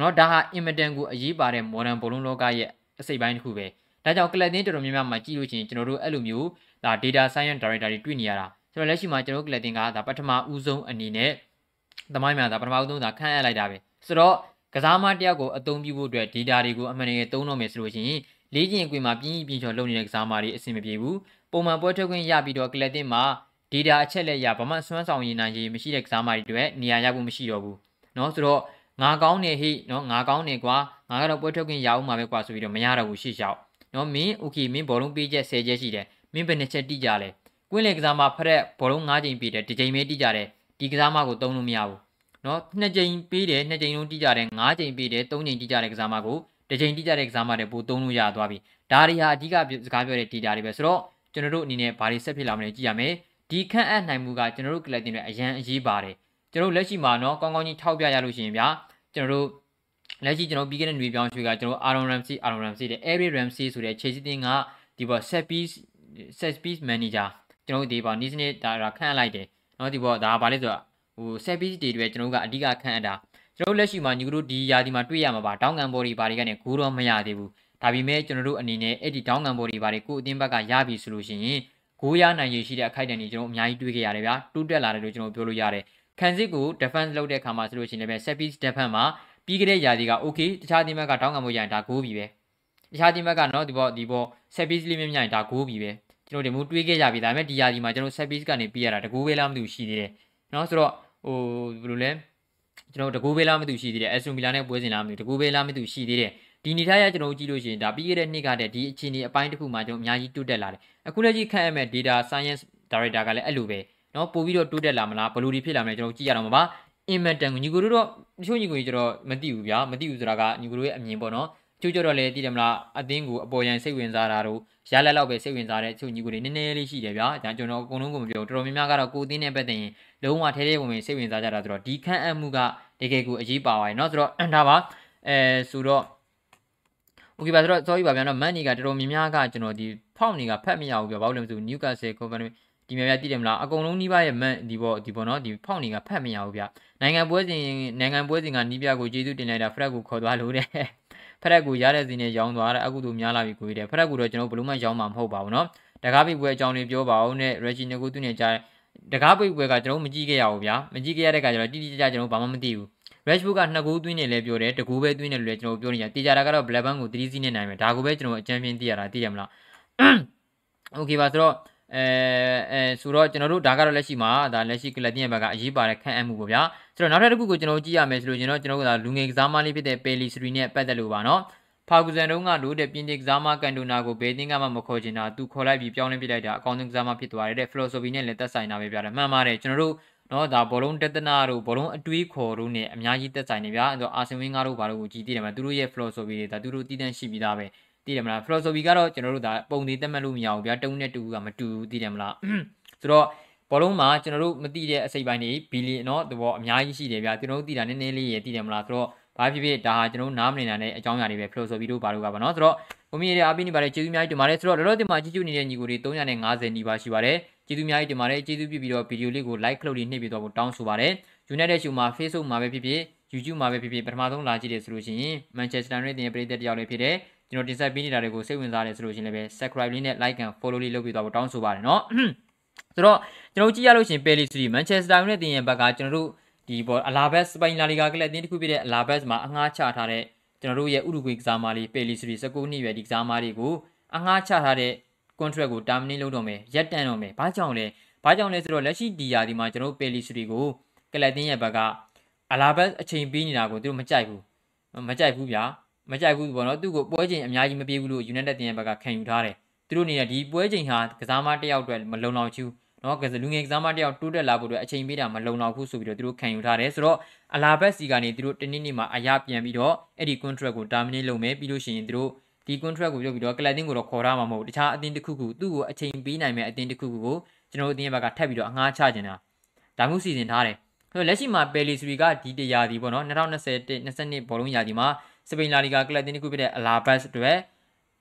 [SPEAKER 1] နော်ဒါဟာအင်မတန်ကိုအရေးပါတဲ့ modern ဘောလုံးလောကရဲ့အစိတ်ပိုင်းတစ်ခုပဲဒါကြောင့်ကလပ်တင်းတော်တော်များများမှာကြည့်လို့ချင်းကျွန်တော်တို့အဲ့လိုမျိုးဒါ data science director တွေတွေ့နေရတာဆိုတော့လက်ရှိမှာကျွန်တော်တို့ကလပ်တင်းကဒါပထမဦးဆုံးအနေနဲ့သမိုင်းများဒါပထမဦးဆုံးဒါခန့်အပ်လိုက်တာပဲဆိုတော့ကစားမတယောက်ကိုအသုံးပြုဖို့အတွက် data တွေကိုအမှန်တကယ်သုံးတော့မယ်ဆိုလို့ရှိရင် လေးကျင်ကွေမှာပြင်းပြင်းချော်လုပ်နေတဲ့ကစားမတွေအဆင်မပြေဘူးပုံမှန်ပွဲထွက်ခွင့်ရပြီးတော့ကလပ်တင်းမှာ data အချက်လက်ရဘာမှစွမ်းဆောင်ရည်နိုင်ခြင်းမရှိတဲ့ကစားမတွေအတွက်နေရာရဖို့မရှိတော့ဘူးเนาะဆိုတော့ငါကောင်းနေဟိနော်ငါကောင်းနေကွာငါကတော့ပွဲထွက်ခွင့်ရအောင်မှာပဲကွာဆိုပြီးတော့မရတော့ဘူးရှေ့လျှောက်နော်မင်းโอเคမင်းဘောလုံးပေးချက်10ချက်ရှိတယ်မင်းဘယ်နှစ်ချက်တိကြလဲကွင်းလေကစားမဖရက်ဘောလုံး9ချိန်ပေးတယ်တစ်ချိန်ပဲတိကြတယ်ဒီကစားမကိုသုံးလို့မရဘူးနော်နှစ်ချိန်ပေးတယ်နှစ်ချိန်လုံးတိကြတယ်9ချိန်ပေးတယ်3ချိန်တိကြတဲ့ကစားမကို တချိန်တိကျတဲ့ exam မှာတဲ့ပို့သုံးလို့ရသွားပြီဒါတွေဟာအဓိကစကားပြောတဲ့ data တွေပဲဆိုတော့ကျွန်တော်တို့အနေနဲ့ဘာတွေဆက်ဖြစ်လာမလဲကြည့်ရမယ်ဒီခန့်အပ်နိုင်မှုကကျွန်တော်တို့ collecting တွေအရန်အရေးပါတယ်ကျွန်တော်တို့လက်ရှိမှာနော်ကောင်းကောင်းကြီးထောက်ပြရလို့ရှိရင်ဗျာကျွန်တော်တို့လက်ရှိကျွန်တော်ပြီးခဲ့တဲ့ຫນွေပြောင်းရွှေကကျွန်တော် Aaron Ramsey Aaron Ramsey တဲ့ Eric Ramsey ဆိုတဲ့ခြေစစ်တင်ကဒီပေါ် set piece set piece manager ကျွန်တော်တို့ဒီပေါ် news နဲ့ဒါခန့်လိုက်တယ်နော်ဒီပေါ်ဒါဘာလဲဆိုတော့ဟို set piece တွေတွေကျွန်တော်ကအဓိကခန့်အပ်တာ ကျွန်တော်လက်ရှိမှာညီကတို့ဒီယာဒီမှာတွေ့ရမှာပါတောင်းကန်ဘော်ဒီဘာတွေကနေဂိုးတော့မရသေးဘူးဒါပေမဲ့ကျွန်တော်တို့အနေနဲ့အဲ့ဒီတောင်းကန်ဘော်ဒီဘာတွေကိုအတင်းဘက်ကရပြီဆိုလို့ရှိရင်ဂိုးရနိုင်ရရှိတဲ့အခိုက်အတန့်တွေကျွန်တော်အများကြီးတွေ့ခဲ့ရတယ်ဗျာတိုးတက်လာတယ်လို့ကျွန်တော်ပြောလို့ရတယ်ခံစစ်ကို defense လုပ်တဲ့အခါမှာဆိုလို့ရှိရင်လည်း set piece defense မှာပြီးကြတဲ့ຢာဒီက okay တခြားတင်းဘက်ကတောင်းကံမှုရရင်ဒါဂိုးပြီပဲတခြားတင်းဘက်ကနော်ဒီဘောဒီဘော service လေးမြင်မြင်ဒါဂိုးပြီပဲကျွန်တော်ဒီမူတွေးခဲ့ကြပြီဒါပေမဲ့ဒီຢာဒီမှာကျွန်တော် service ကနေပြီးရတာတကူပဲလားမသိဘူးရှိသေးတယ်နော်ဆိုတော့ဟိုဘယ်လိုလဲ ကျွန်တော်တကူပေးလားမသိရှိသေးတယ်အက်စတိုမီလာနဲ့ပွဲစဉ်လားမသိတကူပေးလားမသိရှိသေးတယ်ဒီနေထားရကျွန်တော်ကြည့်လို့ရှိရင်ဒါပြီးခဲ့တဲ့နှစ်ကတည်းကဒီအခြေအနေအပိုင်းတစ်ခုမှာကျွန်တော်အများကြီးတိုးတက်လာတယ်အခုလက်ရှိခန့်အပ်မဲ့ data science director ကလည်းအဲ့လိုပဲနော်ပို့ပြီးတော့တိုးတက်လာမလားဘယ်လိုဒီဖြစ်လာမလဲကျွန်တော်ကြည့်ရအောင်ပါအင်မတန်ညီကိုတို့တော့တချို့ညီကိုကြီးကျွန်တော်မသိဘူးဗျာမသိဘူးဆိုတာကညီကိုတို့ရဲ့အမြင်ပေါ့နော်ချို့ကြတော့လည်းသိတယ်မလားအသင်းကိုအပေါ်ရန်စိတ်ဝင်စားတာတို့ရလက်လောက်ပဲစိတ်ဝင်စားတဲ့ချို့ညီကိုတွေနည်းနည်းလေးရှိတယ်ဗျာဒါကျွန်တော်အကုန်လုံးကိုမပြောတော်တော်များများကတော့ကိုအသင်းနဲ့ပတ်သက်ရင် လုံးဝထဲထဲဝင်ဝင်စိတ်ဝင်စားကြတာဆိုတော့ဒီခန့်အပ်မှုကတကယ်ကိုအရေးပါပါတယ်เนาะဆိုတော့ဒါပါအဲဆိုတော့โอเคပါဆိုတော့ sorry ပါဗျာเนาะမန်နီကတော်တော်များများကကျွန်တော်ဒီဖောက်နေကဖတ်မရဘူးဗျာဘာလို့လဲမသိဘူး Newcastle Company ဒီမြများတည်တယ်မလားအကုန်လုံးနှီးပါရဲ့မန်ဒီပေါ့ဒီပေါ့နော်ဒီဖောက်နေကဖတ်မရဘူးဗျနိုင်ငံပွဲစဉ်နိုင်ငံပွဲစဉ်ကနီးပြကိုကျေးဇူးတင်လိုက်တာဖရက်ကိုခေါ်သွားလို့တဲ့ဖရက်ကိုရတဲ့စီနဲ့ရောင်းသွားတာအခုတို့များလာပြီကိုကြီးတယ်ဖရက်ကိုတော့ကျွန်တော်ဘလို့မှရောင်းမှာမဟုတ်ပါဘူးနော်တကားပိတ်ပွဲအကြောင်းလေးပြောပါအောင်နဲ့ Reggie နကိုသူနဲ့ကြား တကားပိတ်ပွဲကကျွန်တော်မကြည့်ခဲ့ရဘူးဗျာမကြည့်ခဲ့ရတဲ့ကကျတော့တိတိကျကျကျွန်တော်ဘာမှမသိဘူး Rashford ကနှစ်ဂိုးသွင်းနေလဲပြောတယ်တကူပဲသွင်းနေလို့လဲကျွန်တော်ပြောနေရတေချာတာကတော့ Blackburn ကို3စီးနဲ့နိုင်မယ်ဒါကိုပဲကျွန်တော်အချမ်းပြင်းသိရတာသိရမလား Okay ပါဆိုတော့အဲအဲဆိုတော့ကျွန်တော်တို့ဒါကတော့လက်ရှိမှာဒါလက်ရှိကလပ်တင်ရဲ့ဘက်ကအရေးပါတဲ့ခန့်အပ်မှုပေါ့ဗျာဆိုတော့နောက်ထပ်တစ်ခုကိုကျွန်တော်ကြည့်ရမယ်ဆိုလို့ကျွန်တော်ကျွန်တော်ကလူငယ်ကစားမလေးဖြစ်တဲ့ပယ်လီစရီနဲ့ပတ်သက်လို့ပါနော် ဖာဂူဇန်တို့ကလို့တဲ့ပြင်သစ်ကစားမကန်တိုနာကိုဘယ်သင်းကမှမခေါ်ချင်တာသူခေါ်လိုက်ပြီးပြောင်းလဲပြလိုက်တာအကောင်းဆုံးကစားမဖြစ်သွားတယ်တဲ့ philosophy နဲ့လည်းသက်ဆိုင်တာပဲပြတယ်မှန်ပါတယ်ကျွန်တော်တို့နော်ဒါဘောလုံးတဒနာတို့ဘောလုံးအတွေးခေါ်တို့ ਨੇ အများကြီးသက်ဆိုင်နေဗျာအဲ့တော့အာဆင်ဝင်းကားတို့ဘာလို့ကိုကြည်တည်တယ်မှာသူတို့ရဲ့ philosophy တွေဒါသူတို့တည်တံ့ရှိပြီးသားပဲတည်တယ်မလား philosophy ကတော့ကျွန်တော်တို့ဒါပုံသေးတက်မှတ်လို့မရဘူးဗျာတုံးနဲ့တူကမတူဘူးတည်တယ်မလားဆိုတော့ဘောလုံးမှာကျွန်တော်တို့မသိတဲ့အစိပ်ပိုင်းတွေဘီလီနော်သဘောအများကြီးရှိတယ်ဗျာကျွန်တော်တို့သိတာနည်းနည်းလေးရသိတယ်မလားဆိုတော့ ဘာဖြစ်ဖြစ်ဒါဟာကျွန်တော်တို့နားမလည်နိုင်တဲ့အကြောင်းအရာတွေပဲ philosophy တို့ဘာလို့ကပါเนาะဆိုတော့ကိုမီရဲ့အပိနေပါတယ်ကျေးဇူးအများကြီးတင်ပါတယ်ဆိုတော့လောလောဆယ်မှာကြည့်ကြည့်နေတဲ့ညီကိုတွေ350နီးပါးရှိပါတယ် ကျေးဇူးအများကြီးတင်ပါတယ်ကျေးဇူးပြုပြီးတော့ဗီဒီယိုလေးကို like လုပ်လေးနှိပ်ပြီးတော့တောင်းဆိုပါတယ် United Show မှာ Facebook မှာပဲဖြစ်ဖြစ် YouTube မှာပဲဖြစ်ဖြစ်ပထမဆုံးလာကြည့်တယ်ဆိုလို့ရှိရင် Manchester United ရဲ့ပရိသတ်တယောက်လေးဖြစ်တဲ့ကျွန်တော်တင်ဆက်ပေးနေတာတွေကိုစိတ်ဝင်စားတယ်ဆိုလို့ရှိရင်လည်းပဲ subscribe လေးနဲ့ like and follow လေးလုပ်ပြီးတော့တောင်းဆိုပါတယ်เนาะဆိုတော့ကျွန်တော်ကြည့်ရလို့ရှိရင် Pelissier Manchester United ရဲ့ဘက်ကကျွန်တော်တို့ ဒီပေါ်အလာဘက်စပိန်လာလီဂါကလပ်အသင်းတစ်ခုဖြစ်တဲ့အလာဘက်မှာအငှားချထားတဲ့ကျွန်တော်တို့ရဲ့ဥရုဂွေကစားမလေး Pelissier 19နှစ်ရွယ်ဒီကစားမလေးကိုအငှားချထားတဲ့ contract ကို terminate လုပ်တော့မယ်ရက်တန့်တော့မယ်ဘာကြောင့်လဲဘာကြောင့်လဲဆိုတော့လက်ရှိဒီယာဒီမှာကျွန်တော်တို့ Pelissier ကိုကလပ်တင်းရဲ့ဘက်ကအလာဘက်အချိန်ပေးနေတာကိုသူတို့မကြိုက်ဘူးမကြိုက်ဘူးဗျာမကြိုက်ဘူးပေါ့နော်သူ့ကိုပွဲချိန်အများကြီးမပြေဘူးလို့ United တင်းရဲ့ဘက်ကခံယူထားတယ်သူတို့နေတဲ့ဒီပွဲချိန်ဟာကစားမတစ်ယောက်အတွက်မလုံလောက်ချူ နော်ကစားလူငယ်ကစားမတစ်ယောက်တိုးတက်လာဖို့အတွက်အချိန်ပေးတာမလုံလောက်ဘူးဆိုပြီးတော့သူတို့ခံယူထားတယ်ဆိုတော့အလာဘက်စီကနေသူတို့တနည်းနည်းမှာအရာပြန်ပြီးတော့အဲ့ဒီ contract ကို terminate လုပ်မယ်ပြီးလို့ရှိရင်သူတို့ဒီ contract ကိုပြုတ်ပြီးတော့ collecting ကိုတော့ခေါ်ရမှာမဟုတ်တခြားအသင်းတစ်ခုခုသူ့ကိုအချိန်ပေးနိုင်မဲ့အသင်းတစ်ခုခုကိုကျွန်တော်တို့အသင်းဘက်ကထပ်ပြီးတော့အငှားချခြင်းတာဒါမျိုးစီစဉ်ထားတယ်ဆိုတော့လက်ရှိမှာပယ်လီစရီကဒီတရာဒီပေါ့နော်2020 22ဘောလုံးရာဒီမှာစပိန်လာလီဂါကလပ်တင်းတစ်ခုဖြစ်တဲ့အလာဘတ်အတွက်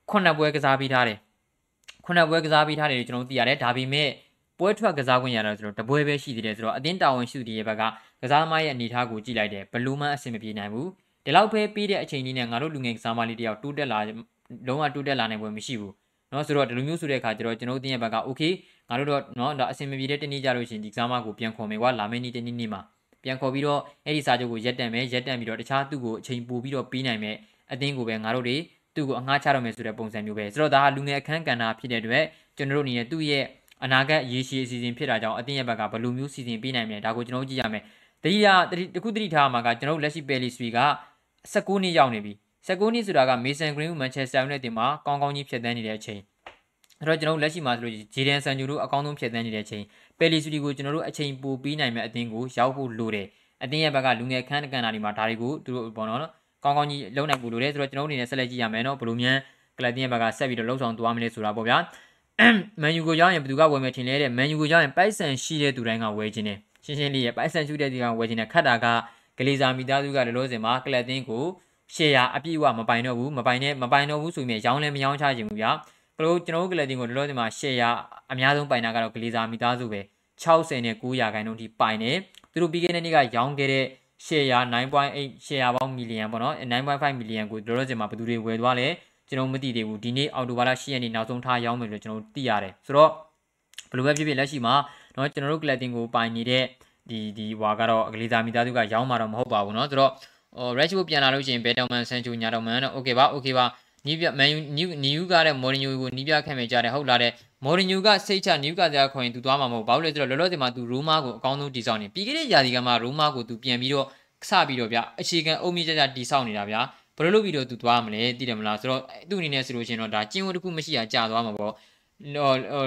[SPEAKER 1] ခုနှစ်ပွဲကစားပြီးထားတယ်ခုနှစ်ပွဲကစားပြီးထားတယ်ကျွန်တော်တို့သိရတယ်ဒါပေမဲ့ ပွဲထွက်ကစားခွင့်ရတော့ကျွန်တော်တပွဲပဲရှိသေးတယ်ဆိုတော့အတင်းတာဝန်ရှိသူတွေရဲ့ဘက်ကကစားသမားရဲ့အနေအထားကိုကြည့်လိုက်တယ်ဘလူးမန်းအဆင်မပြေနိုင်ဘူးဒီလောက်ပဲပြီးတဲ့အချိန်လေးနဲ့ငါတို့လူငယ်ကစားမလေးတယောက်တိုးတက်လာလုံးဝတိုးတက်လာနိုင်ပွဲမရှိဘူးเนาะဆိုတော့ဒီလိုမျိုးဆိုတဲ့အခါကျတော့ကျွန်တော်တို့တင်းရဲ့ဘက်က okay ငါတို့တော့เนาะဒါအဆင်မပြေတဲ့တနေ့ကြလို့ရှိရင်ဒီကစားမကိုပြန်ခေါ်မယ်ကွာလာမယ့်နေ့တနေ့နေ့မှာပြန်ခေါ်ပြီးတော့အဲ့ဒီစာချုပ်ကိုရက်တန့်မယ်ရက်တန့်ပြီးတော့တခြားသူ့ကိုအချိန်ပိုပြီးတော့ပြီးနိုင်မယ်အသင်းကိုပဲငါတို့တွေသူ့ကိုအငှားချတော့မယ်ဆိုတဲ့ပုံစံမျိုးပဲဆိုတော့ဒါကလူငယ်အခန်းကဏ္ဍဖြစ်တဲ့အတွက်ကျွန်တော်တို့အနေနဲ့သူ့ရဲ့ အနာဂတ်ရေရှည်အစီအစဉ်ဖြစ်တာကြောင့်အသင်းရဲ့ဘက်ကဘယ်လိုမျိုးစီစဉ်ပေးနိုင်မလဲဒါကိုကျွန်တော်တို့ကြည့်ရမယ်တတိယတခုတတိထားမှာကကျွန်တော်တို့လက်ရှိပယ်လီစရီက19နှစ်ရောက်နေပြီ19နှစ်ဆိုတာကမေဆန်ဂရင်းဦးမန်ချက်စတာယူနိုက်တက်မှာကောင်းကောင်းကြီးဖြတ်သန်းနေတဲ့အချိန်အဲ့တော့ကျွန်တော်တို့လက်ရှိမှာဆိုလို့ဂျေဒန်ဆန်ဂျူတို့အကောင်းဆုံးဖြတ်သန်းနေတဲ့အချိန်ပယ်လီစရီကိုကျွန်တော်တို့အချိန်ပိုပြီးနိုင်မဲ့အသင်းကိုရောက်ဖို့လိုတယ်အတင်းရဲ့ဘက်ကလူငယ်ခန်းကန်တာတွေမှာဒါတွေကိုသူတို့ပေါ့နော်ကောင်းကောင်းကြီးလုံနိုင်ဖို့လိုတယ်ဆိုတော့ကျွန်တော်တို့အနေနဲ့ဆက်လက်ကြည့်ရမယ်နော်ဘလိုမြန်ကလပ်တင်းရဲ့ဘက်ကဆက်ပြီးတော့လှုပ်ဆောင်သွားမလဲဆိုတာပေါ့ဗျာ မန်ယူကိုရောက်ရင်ဘယ်သူကဝယ်မယ်ထင်လဲတဲ့မန်ယူကိုရောက်ရင်ပိုက်ဆန်ရှိတဲ့သူတိုင်းကဝယ်ခြင်းတယ်ရှင်းရှင်းလေးရဲ့ပိုက်ဆန်ရှိတဲ့သူကဝယ်ခြင်းတယ်ခတ်တာကဂလီဇာမိသားစုကလည်းလို့စင်မှာကလပ်တင်းကိုရှယ်ယာအပြည့်အဝမပိုင်တော့ဘူးမပိုင်နဲ့မပိုင်တော့ဘူးဆိုရင်ရောင်းလည်းမရောင်းချခြင်းဘူးဗျာဘလို့ကျွန်တော်တို့ကလပ်တင်းကိုလို့စင်မှာရှယ်ယာအများဆုံးပိုင်တာကတော့ဂလီဇာမိသားစုပဲ60နဲ့9ရာခိုင်နှုန်းထိပိုင်တယ်သူတို့ပြီးခဲ့တဲ့နေ့ကရောင်းခဲ့တဲ့ share 9.8 share ပေါင်းမီလီယံပေါ့နော်9.5မီလီယံကိုတို့တော့ကျင်မှာဘယ်သူတွေဝယ်သွားလဲ ကျွန်တော်မသိသေးဘူးဒီနေ့အော်တိုဘာလ10ရက်နေ့နောက်ဆုံးထားရောင်းမယ်လို့ကျွန်တော်သိရတယ်ဆိုတော့ဘယ်လိုပဲဖြစ်ဖြစ်လက်ရှိမှာเนาะကျွန်တော်တို့ collecting ကိုပိုင်နေတဲ့ဒီဒီဟွာကတော့အကလေးသားမိသားစုကရောင်းမှာတော့မဟုတ်ပါဘူးเนาะဆိုတော့ဟို Rashford ပြန်လာလို့ရှိရင်ဘယ်တောင်မန်ဆန်ချူညာတောင်မန်တော့ okay ပါ okay ပါနီးပြမန်ယူနီးနီးယူကတဲ့မော်ရီညိုကိုနီးပြခန့်မယ်ကြတယ်ဟုတ်လားတဲ့မော်ရီညိုကစိတ်ချနီးကစားခွင်သူသွားမှာမဟုတ်ဘာလို့လဲဆိုတော့လောလောဆယ်မှာသူရိုးမားကိုအကောင်းဆုံးတည်ဆောက်နေပြီးခဲ့တဲ့ရာသီကမှရိုးမားကိုသူပြန်ပြီးတော့စပြီးတော့ဗျအခြေခံအုံမြင့်ကြကြတည်ဆောက်နေတာဗျ ဘယ်လိုလုပ်ပြီးတော့သူသွားမလဲသိတယ်မလားဆိုတော့သူ့အနေနဲ့ဆိုလို့ရှိရင်တော့ဒါကျင်းဝတ်တစ်ခုမရှိတာကြာသွားမှာပေါ့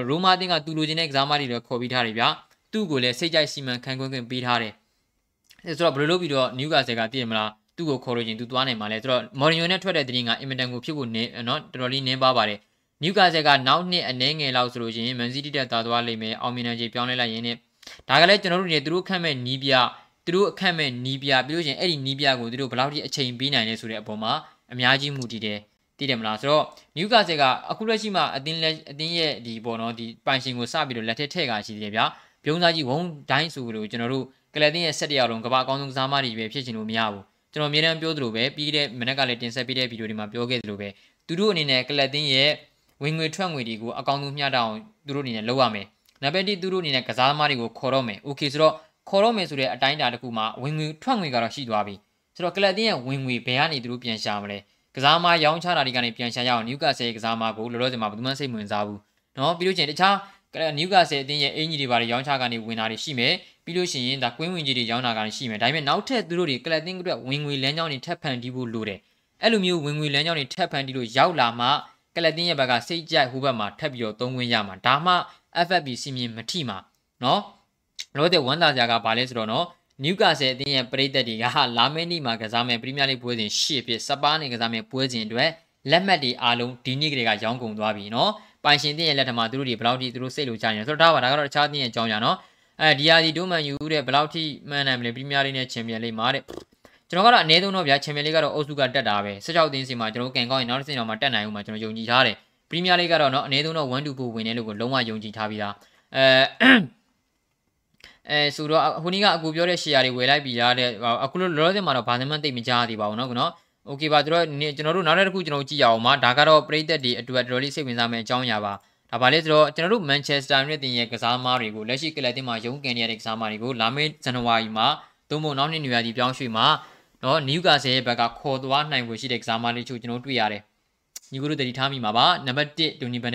[SPEAKER 1] ရိုးမားတင်းကသူလိုချင်တဲ့ကစားမတွေလည်းခေါ်ပြီးထားတယ်ဗျသူ့ကိုလည်းစိတ်ကြိုက်စီမံခန့်ခွဲခွင့်ပေးထားတယ်အဲဆိုတော့ဘယ်လိုလုပ်ပြီးတော့နျူကာဆယ်ကသိတယ်မလားသူ့ကိုခေါ်လို့ချင်းသူသွားနိုင်မှာလဲဆိုတော့မော်ရီယိုနဲ့ထွက်တဲ့တင်းကအင်မတန်ကိုဖြစ်ဖို့နေနော်တော်တော်လေးနင်းပါပါတယ်နျူကာဆယ်ကနောက်နှစ်အနည်းငယ်လောက်ဆိုလို့ရှိရင်မန်စီးတီးတက်သွားသွားလိမ့်မယ်အောင်မြင်တဲ့ကြီးပြောင်းလဲလိုက်ရင်းနဲ့ဒါကလည်းကျွန်တော်တို့နေသူတို့ခန့်မဲ့နီးပြ သူတို့အခက်မဲ့နီးပြပြီးလို့ရှင်အဲ့ဒီနီးပြကိုသူတို့ဘယ်လောက်ထိအချိန်ပေးနိုင်လဲဆိုတဲ့အပေါ်မှာအများကြီးမူတည်တယ်သိတယ်မလားဆိုတော့နယူကာဆယ်ကအခုလက်ရှိမှာအတင်းလက်အတင်းရဲ့ဒီပေါ်တော့ဒီပိုင်ရှင်ကိုစပြီးတော့လက်ထက်ထည့်ကရှိသေးတယ်ဗျာပြုံးစားကြီးဝုံဒိုင်းဆိုလို့ကျွန်တော်တို့ကလတင်ရဲ့ဆက်တရားလုံးကဘာအကောင်းဆုံးကစားမတွေပဲဖြစ်ချင်လို့မရဘူးကျွန်တော်အမြဲတမ်းပြောသလိုပဲပြီးတဲ့မနေ့ကလည်းတင်ဆက်ပေးတဲ့ဗီဒီယိုဒီမှာပြောခဲ့သလိုပဲသူတို့အနေနဲ့ကလတင်ရဲ့ဝင်ငွေထွက်ငွေတွေကိုအကောင်းဆုံးမျှတအောင်သူတို့အနေနဲ့လုပ်ရမယ်နံပါတ်1သူတို့အနေနဲ့ကစားသမားတွေကိုခေါ်တော့မယ်။ Okay ဆိုတော့ ခေါ်တော့မယ်ဆိုတဲ့အတိုင်းအတာတစ်ခုမှာဝင်ငွေထွက်ငွေကတော့ရှိသွားပြီဆိုတော့ကလပ်တင်းရဲ့ဝင်ငွေဘယ်ကနေသူတို့ပြန်ရှာမလဲကစားမရောင်းချတာတွေကနေပြန်ရှာရအောင်နျူကာဆယ်ကစားမကိုလောလောဆယ်မှာဘယ်သူမှစိတ်ဝင်စားဘူးနော်ပြီးလို့ချင်းတခြားနျူကာဆယ်အတင်းရဲ့အင်ဂျီတွေဘာတွေရောင်းချကနေဝင်တာတွေရှိမယ်ပြီးလို့ရှိရင်ဒါကွင်းဝင်ကြီးတွေရောင်းတာကနေရှိမယ်ဒါပေမဲ့နောက်ထပ်သူတို့တွေကလပ်တင်းအတွက်ဝင်ငွေလမ်းကြောင်းတွေထပ်ဖန်တီးဖို့လိုတယ်အဲ့လိုမျိုးဝင်ငွေလမ်းကြောင်းတွေထပ်ဖန်တီးလို့ရောက်လာမှကလပ်တင်းရဲ့ဘက်ကစိတ်ကြိုက်ဟိုဘက်မှာထပ်ပြီးတော့သုံးခွင့်ရမှာဒါမှ FFB စီမင်းမထိမှာနော် လောတဲ့ဝန်သားစရာကဘာလဲဆိုတော့နော်နယူကာဆယ်အသင်းရဲ့ပရိသတ်တွေကလာမယ့်နေ့မှာကစားမယ့်ပရီးမီးယားလိဂ်ပွဲစဉ်၈ဖြစ်စပါးနဲ့ကစားမယ့်ပွဲစဉ်အတွက်လက်မှတ်တွေအားလုံးဒီနေ့ကလေးကရောင်းကုန်သွားပြီနော်ပိုင်ရှင်တင်ရဲ့လက်ထမှာသူတို့တွေဘယ်လောက်ထိသူတို့စိတ်လိုကြနေဆိုတော့ဒါပါဒါကတော့တခြားတင်ရဲ့အကြောင်းညာနော်အဲဒီယာဒီဒိုမန်ယူတဲ့ဘယ်လောက်ထိမှန်နိုင်မလဲပရီးမီးယားလိဂ်နဲ့ချန်ပီယံလိဂ်မှာတဲ့ကျွန်တော်ကတော့အနည်းဆုံးတော့ဗျာချန်ပီယံလိဂ်ကတော့အုပ်စုကတက်တာပဲ16တင်းစီမှာကျွန်တော်ကန်ကောက်ရင်နောက်တစ်စင်တော့မှတက်နိုင်ဦးမှာကျွန်တော်ယုံကြည်ထားတယ်ပရီးမီးယားလိဂ်ကတော့နော်အနည်းဆုံးတော့1-2ပိုဝင်တယ်လို့ကိုလုံးဝယုံကြည်ထားပြီးသားအဲ အဲဆိုတော့ဟိုနေ့ကအကူပြောတဲ့ share တွေဝယ်လိုက်ပြီလားတဲ့အခုလောလောဆယ်မှာတော့ဘာမှမသိမကြသေးပါဘူးเนาะနော်โอเคပါသူတို့ကျွန်တော်တို့နောက်တစ်ခုကျွန်တော်ကြည့်ရအောင်ပါဒါကတော့ပရိသတ်တွေအတွက်တော်တော်လေးစိတ်ဝင်စားမယ့်အကြောင်းအရာပါဒါပါလေဆိုတော့ကျွန်တော်တို့ Manchester United ရဲ့ကစားသမားတွေကိုလက်ရှိကလပ်တင်မှာရုံးကန်နေရတဲ့ကစားသမားတွေကိုလာမယ့်ဇန်နဝါရီမှာသုံးဖို့နောက်နှစ်နေရာဒီပြောင်းရွှေ့မှာနော်နယူကာဆယ်ရဲ့ဘက်ကခေါ်သွားနိုင်ဖို့ရှိတဲ့ကစားသမားတွေချို့ကျွန်တော်တွေ့ရတယ်ညီကိုတို့တတိထားမိမှာပါနံပါတ်1ဒူနီဘန်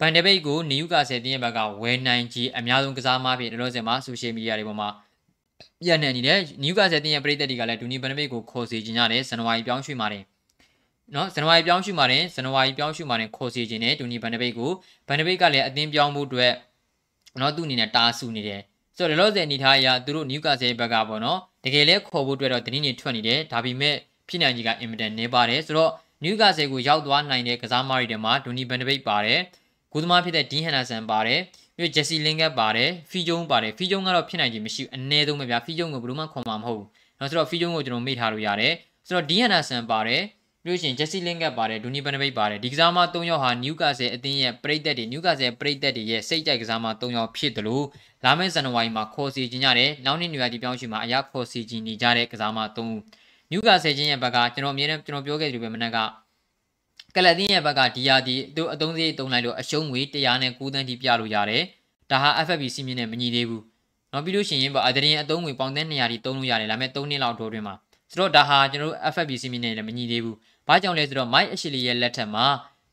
[SPEAKER 1] ဒဘိတ်ဘန်ဒဘိတ်ကိုနယူကာဆယ်တင်းရဲ့ဘက်ကဝယ်နိုင်ကြီးအများဆုံးကစားသမားဖြစ်လောလောဆယ်မှာဆိုရှယ်မီဒီယာတွေပေါ်မှာပြန့်နှံ့နေတယ်နယူကာဆယ်တင်းရဲ့ပရိသတ်တွေကလည်းဒူနီဘန်ဒဘိတ်ကိုခေါ်စီခြင်းရတယ်ဇန်နဝါရီပြောင်းရွှေ့ပါတယ်နော်ဇန်နဝါရီပြောင်းရွှေ့ပါတယ်ဇန်နဝါရီပြောင်းရွှေ့ပါတယ်ခေါ်စီခြင်းနဲ့ဒူနီဘန်ဒဘိတ်ကိုဘန်ဒဘိတ်ကလည်းအသင်းပြောင်းဖို့အတွက်နော်သူ့အနေနဲ့တားဆူနေတယ်ဆိုတော့လောလောဆယ်အနေထားအရသူတို့နယူကာဆယ်ဘက်ကပေါ့နော်တကယ်လဲခေါ်ဖို့အတွက်တော့တင်းနေထွက်နေတယ်ဒါပေမဲ့ဖြစ်နိုင်ကြီးကအင်မတန်နေပါတယ်ဆိုတော့နယူကာဆယ်ကိုရောက်သွားနိုင်တဲ့ကစားသမားတွေထဲမှာဒူနီဘန်ဒဘိတ်ပါတယ် ကိုသမားဖြစ်တဲ့ဒင်းဟန်နာဆန်ပါတယ်ပြီးဂျက်စီလင်ကတ်ပါတယ်ဖီဂျုံပါတယ်ဖီဂျုံကတော့ဖြစ်နိုင်ခြင်းမရှိဘူးအနည်းဆုံးပဲဗျာဖီဂျုံကိုဘယ်လိုမှခွန်မှာမဟုတ်ဘူးနော်ဆိုတော့ဖီဂျုံကိုကျွန်တော်မေ့ထားလို့ရတယ်ဆိုတော့ဒင်းဟန်နာဆန်ပါတယ်ပြီးရှင်ဂျက်စီလင်ကတ်ပါတယ်ဒူနီဘန်ဒဘိတ်ပါတယ်ဒီကစားမ၃ယောက်ဟာနယူကာဆယ်အသင်းရဲ့ပရိသတ်တွေနယူကာဆယ်ပရိသတ်တွေရဲ့စိတ်ကြိုက်ကစားမ၃ယောက်ဖြစ်တယ်လို့လာမယ့်ဇန်နဝါရီမှာခေါ်စီခြင်းရတယ်နောက်နှစ်နွေရာသီပြောင်းရွှေ့မှာအရာခေါ်စီခြင်းနေကြတဲ့ကစားမ၃ဦးနယူကာဆယ်ချင်းရဲ့ဘက်ကကျွန်တော်အမြဲတမ်းကျွန်တော်ပြောခဲ့သလိုပဲမနက်က ကလပ်တင်းရဲ့ဘက်ကဒီယာဒီသူအသုံးစရိတ်သုံးလိုက်လို့အရှုံးငွေ109တန်းထိပြလို့ရတယ်ဒါဟာ FFP စီမင်းနဲ့မညီသေးဘူးနောက်ပြီးလို့ရှိရင်ပေါ့အဒရင်အသုံးငွေပေါင်သန်း200ထိသုံးလို့ရတယ်ဒါပေမဲ့3နှစ်လောက်တိုးတွင်မှာဆိုတော့ဒါဟာကျွန်တော်တို့ FFP စီမင်းနဲ့လည်းမညီသေးဘူးဘာကြောင့်လဲဆိုတော့ Mike Ashley ရဲ့လက်ထက်မှာ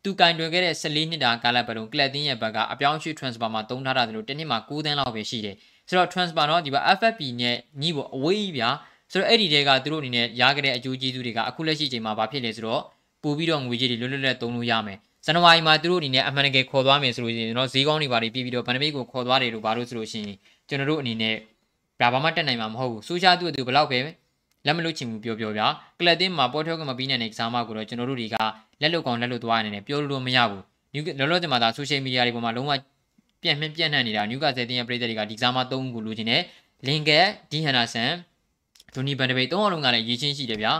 [SPEAKER 1] သူကင်တွင်ခဲ့တဲ့14နှစ်တာကာလပတ်လုံးကလပ်တင်းရဲ့ဘက်ကအပြောင်းရွှေ့ transfer မှာသုံးထားတာဆိုလို့တစ်နှစ်မှာ9တန်းလောက်ပဲရှိတယ်ဆိုတော့ transfer တော့ဒီဘ FFP နဲ့ညီဖို့အဝေးကြီးဗျာဆိုတော့အဲ့ဒီတဲကသူတို့အနေနဲ့ရခဲ့တဲ့အကျိုးကျေးဇူးတွေကအခုလက်ရှိချိန်မှာဘာဖြစ်လဲဆိုတော့ ပို့ပြီးတော့ငွေကြေးတွေလွတ်လွတ်လပ်သုံးလို့ရမယ်ဇန်နဝါရီမှာသူတို့အနေနဲ့အမှန်တကယ်ခေါ်သွားမယ်ဆိုလို့ရှိရင်ကျွန်တော်ဈေးကောင်းတွေပါပြီးပြီးတော့ဗန်ဒမိတ်ကိုခေါ်သွားတယ်လို့ဘာလို့ဆိုလို့ရှိရင်ကျွန်တော်တို့အနေနဲ့ဒါဘာမှတက်နိုင်မှာမဟုတ်ဘူးဆိုရှာသူ့အတူဘယ်လောက်ပဲလက်မလို့ချင်ဘူးပြောပြောဗျာကလပ်တင်းမှာပေါ်ထောက်ကမပြီးနိုင်တဲ့ကစားမကိုတော့ကျွန်တော်တို့တွေကလက်လုတ်ကောင်လက်လုတ်သွားနေတယ်ပြောလို့မရဘူးလောလောဆယ်မှာဒါဆိုရှယ်မီဒီယာတွေပေါ်မှာလုံးဝပြန့်နှံ့ပြန့်နှံ့နေတာနျူကာဆယ်တင်းရဲ့ပြည်သက်တွေကဒီကစားမ၃ခုလိုချင်တယ်လင်ကက်ဒီဟန်နာဆန်ဒိုနီဘန်ဒဘေး၃အောင်လုံးကလည်းရည်ချင်းရှိတယ်ဗျာ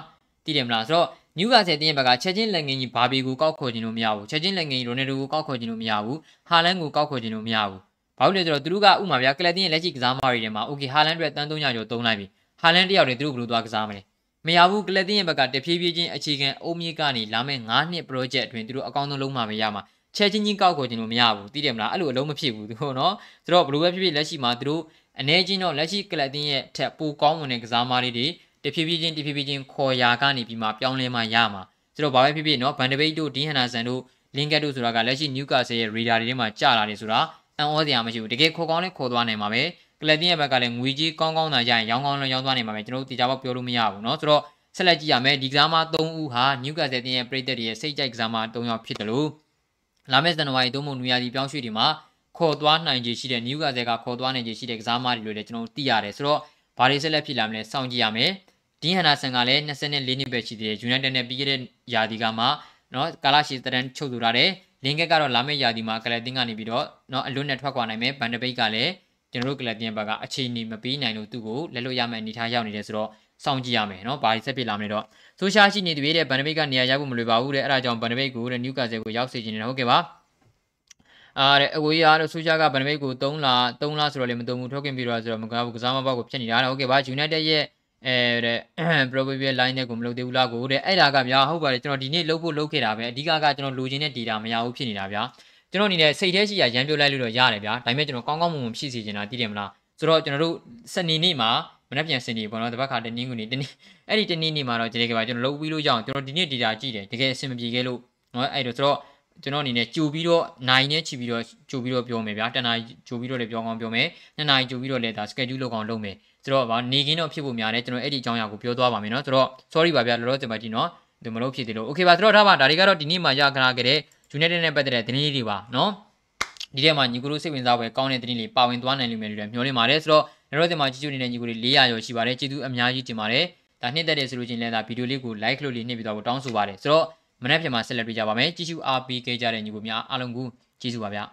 [SPEAKER 1] သိတယ်မလားဆိုတော့ နျူကာဆယ်တင်းရဲ့ဘက်ကချက်ချင်းလက်ငင်းကြီးဘာဘီကိုကောက်ခေါ်ခြင်းလို့မရဘူးချက်ချင်းလက်ငင်းကြီးရိုနယ်ဒိုကိုကောက်ခေါ်ခြင်းလို့မရဘူးဟာလန်ကိုကောက်ခေါ်ခြင်းလို့မရဘူးဘာလို့လဲဆိုတော့သူတို့ကဥမာဗျာကလပ်တင်းရဲ့လက်ရှိကစားမားတွေထဲမှာ okay ဟာလန်အတွက်တန်းသုံးရကျော်သုံးလိုက်ပြီဟာလန်တယောက်တည်းသူတို့ဘယ်လိုသွားကစားမလဲမရဘူးကလပ်တင်းရဲ့ဘက်ကတဖြည်းဖြည်းချင်းအခြေခံအုံမြင့်ကနေလာမဲ့9နှစ် project အတွင်းသူတို့အကောင်းဆုံးလုံးမှာမရမှာချက်ချင်းချင်းကောက်ခေါ်ခြင်းလို့မရဘူးသိတယ်မလားအဲ့လိုအလုံးမဖြစ်ဘူးသူတို့နော်သူတို့ဘယ်လိုပဲဖြစ်ဖြစ်လက်ရှိမှာသူတို့အနေချင်းတော့လက်ရှိကလပ်တင်းရဲ့ထက်ပိုကောင်းမွန်တဲ့ကစားမားလေးတွေ တဖြည်းဖြည်းချင်းတဖြည်းဖြည်းချင်းခေါ်ရာကနေပြီးမှပြောင်းလဲမှရမှာဆိုတော့ဘာပဲဖြစ်ဖြစ်နော်ဗန်ဒဘိတ်တို့ဒင်းဟန်နာဆန်တို့လင်ကတ်တို့ဆိုတာကလက်ရှိနျူကာဆယ်ရဲ့ရေဒါတွေထဲမှာကြာလာတယ်ဆိုတာအံ့ဩစရာမရှိဘူးတကယ်ခေါ်ကောင်းလဲခေါ်သွားနိုင်မှာပဲကလပ်တင်းရဲ့ဘက်ကလည်းငွေကြီးကောင်းကောင်းသာရရင်ရောင်းကောင်းလည်းရောင်းသွားနိုင်မှာပဲကျွန်တော်တို့တေချာပေါက်ပြောလို့မရဘူးနော်ဆိုတော့ဆက်လက်ကြည့်ရမယ်ဒီကစားမ3ဦးဟာနျူကာဆယ်တင်းရဲ့ပရိသတ်တွေရဲ့စိတ်ကြိုက်ကစားမ3ယောက်ဖြစ်တယ်လို့လာမယ့်ဇန်နဝါရီ3ရက်နွေရာသီပြောင်းရွှေ့ဒီမှာခေါ်သွားနိုင်ခြေရှိတဲ့နျူကာဆယ်ကခေါ်သွားနိုင်ခြေရှိတဲ့ကစားမတွေလို့လည်းကျွန်တော်တို့သိရတယ်ဆိုတော့ဘာတွေဆက်လက်ဖြစ်လာမလဲစောင့်ကြည့်ရမယ်။ ဒီဟန်နာဆန်ကလည်း24နှစ်ပဲရှိသေးတယ် United နဲ့ပြီးခဲ့တဲ့ရာသီကမှနော်ကာလာရှီတရန်ချုပ်သူထားတယ်လင်ကက်ကတော့လာမယ့်ရာသီမှာကလပ်တင်ကနေပြီးတော့နော်အလွတ်နဲ့ထွက်ခွာနိုင်မယ်ဘန်ဒဘိတ်ကလည်းကျွန်တော်တို့ကလပ်တင်ဘက်ကအခြေအနေမပေးနိုင်လို့သူ့ကိုလက်လွတ်ရမယ့်အနေထားရောက်နေတယ်ဆိုတော့စောင့်ကြည့်ရမယ်နော်ဘာတွေဆက်ဖြစ်လာမလဲတော့ဆိုရှာရှိနေသေးတဲ့ဘန်ဒဘိတ်ကနေရာရောက်ဖို့မလွယ်ပါဘူးတဲ့အဲ့ဒါကြောင့်ဘန်ဒဘိတ်ကိုတဲ့နျူကာဆယ်ကိုရောက်စေချင်တယ်ဟုတ်ကဲ့ပါအားတဲ့အဝေးရတော့ဆိုရှာကဘန်ဒဘိတ်ကို3လ3လဆိုတော့လည်းမတုံဘူးထုတ်ခင်ပြီးတော့ဆိုတော့မကားဘူးကစားမပေါက်ကိုဖြစ်နေတာဟုတ်ကဲ့ပါ United ရဲ့ အဲတဲ့ probable line နဲ့ကိုမလုပ်သေးဘူးလားကိုတဲ့အဲ့ဒါကဗျာဟုတ်ပါတယ်ကျွန်တော်ဒီနေ့လုပ်ဖို့လုပ်ခဲ့တာပဲအဓိကကကျွန်တော်လိုချင်တဲ့ data မရဘူးဖြစ်နေတာဗျာကျွန်တော်အနေနဲ့စိတ်ထဲရှိရရမ်းပြလိုက်လို့တော့ရတယ်ဗျာဒါပေမဲ့ကျွန်တော်ကောင်းကောင်းမွန်မွန်ဖြစ်စီချင်တာသိတယ်မလားဆိုတော့ကျွန်တော်တို့စနေနေ့မှာမနေ့ပြန်စနေပေါ့နော်တပတ်ခါတနင်္ဂနွေတနေ့အဲ့ဒီတနေ့နေ့မှာတော့ဒီနေ့ကပါကျွန်တော်လုပ်ပြီးလို့ရအောင်ကျွန်တော်ဒီနေ့ data ကြည့်တယ်တကယ်အဆင်မပြေခဲ့လို့နော်အဲ့တော့ဆိုတော့ကျွန်တော်အနေနဲ့ကြိုပြီးတော့နိုင်နဲ့ချီပြီးတော့ကြိုပြီးတော့ပြောမယ်ဗျာတနာကြိုပြီးတော့လည်းပြောကောင်းပြောမယ်နှစ်နာရီကြိုပြီးတော့လည်းဒါ schedule လုပ်အောင်လုပ်မယ် ဆိုတော့ဗာနေကင်းတော့ဖြစ်ဖို့များတယ်ကျွန်တော်အဲ့ဒီအကြောင်းအရာကိုပြောသွားပါမယ်နော်ဆိုတော့ sorry ပါဗျာလောလောဆယ်မှာဒီနော်ဒီမလို့ဖြစ်သေးလို့ okay ပါဆိုတော့ဒါပါဒါတွေကတော့ဒီနေ့မှရခနာခဲ့တဲ့ United နဲ့ပတ်သက်တဲ့သတင်းလေးတွေပါနော်ဒီထဲမှာညီကိုတို့စိတ်ဝင်စားပွဲကောင်းတဲ့သတင်းလေးပါဝင်သွားနိုင်လိမ့်မယ်လို့လည်းမျှော်လင့်ပါတယ်ဆိုတော့လောလောဆယ်မှာကြည့်ကြနေတဲ့ညီကိုတွေ400ကျော်ရှိပါတယ်ကျေးဇူးအများကြီးတင်ပါတယ်ဒါနှစ်သက်တဲ့ဆိုလို့ချင်းလည်းဒါဗီဒီယိုလေးကို like လို့လေးနှိပ်ပြီးတော့တောင်းဆိုပါတယ်ဆိုတော့မနေ့ပြန်မှာဆက်လက်ပြကြပါမယ်ကြည့်ရှုအားပေးခဲ့ကြတဲ့ညီကိုများအားလုံးကိုကျေးဇူးပါဗျာ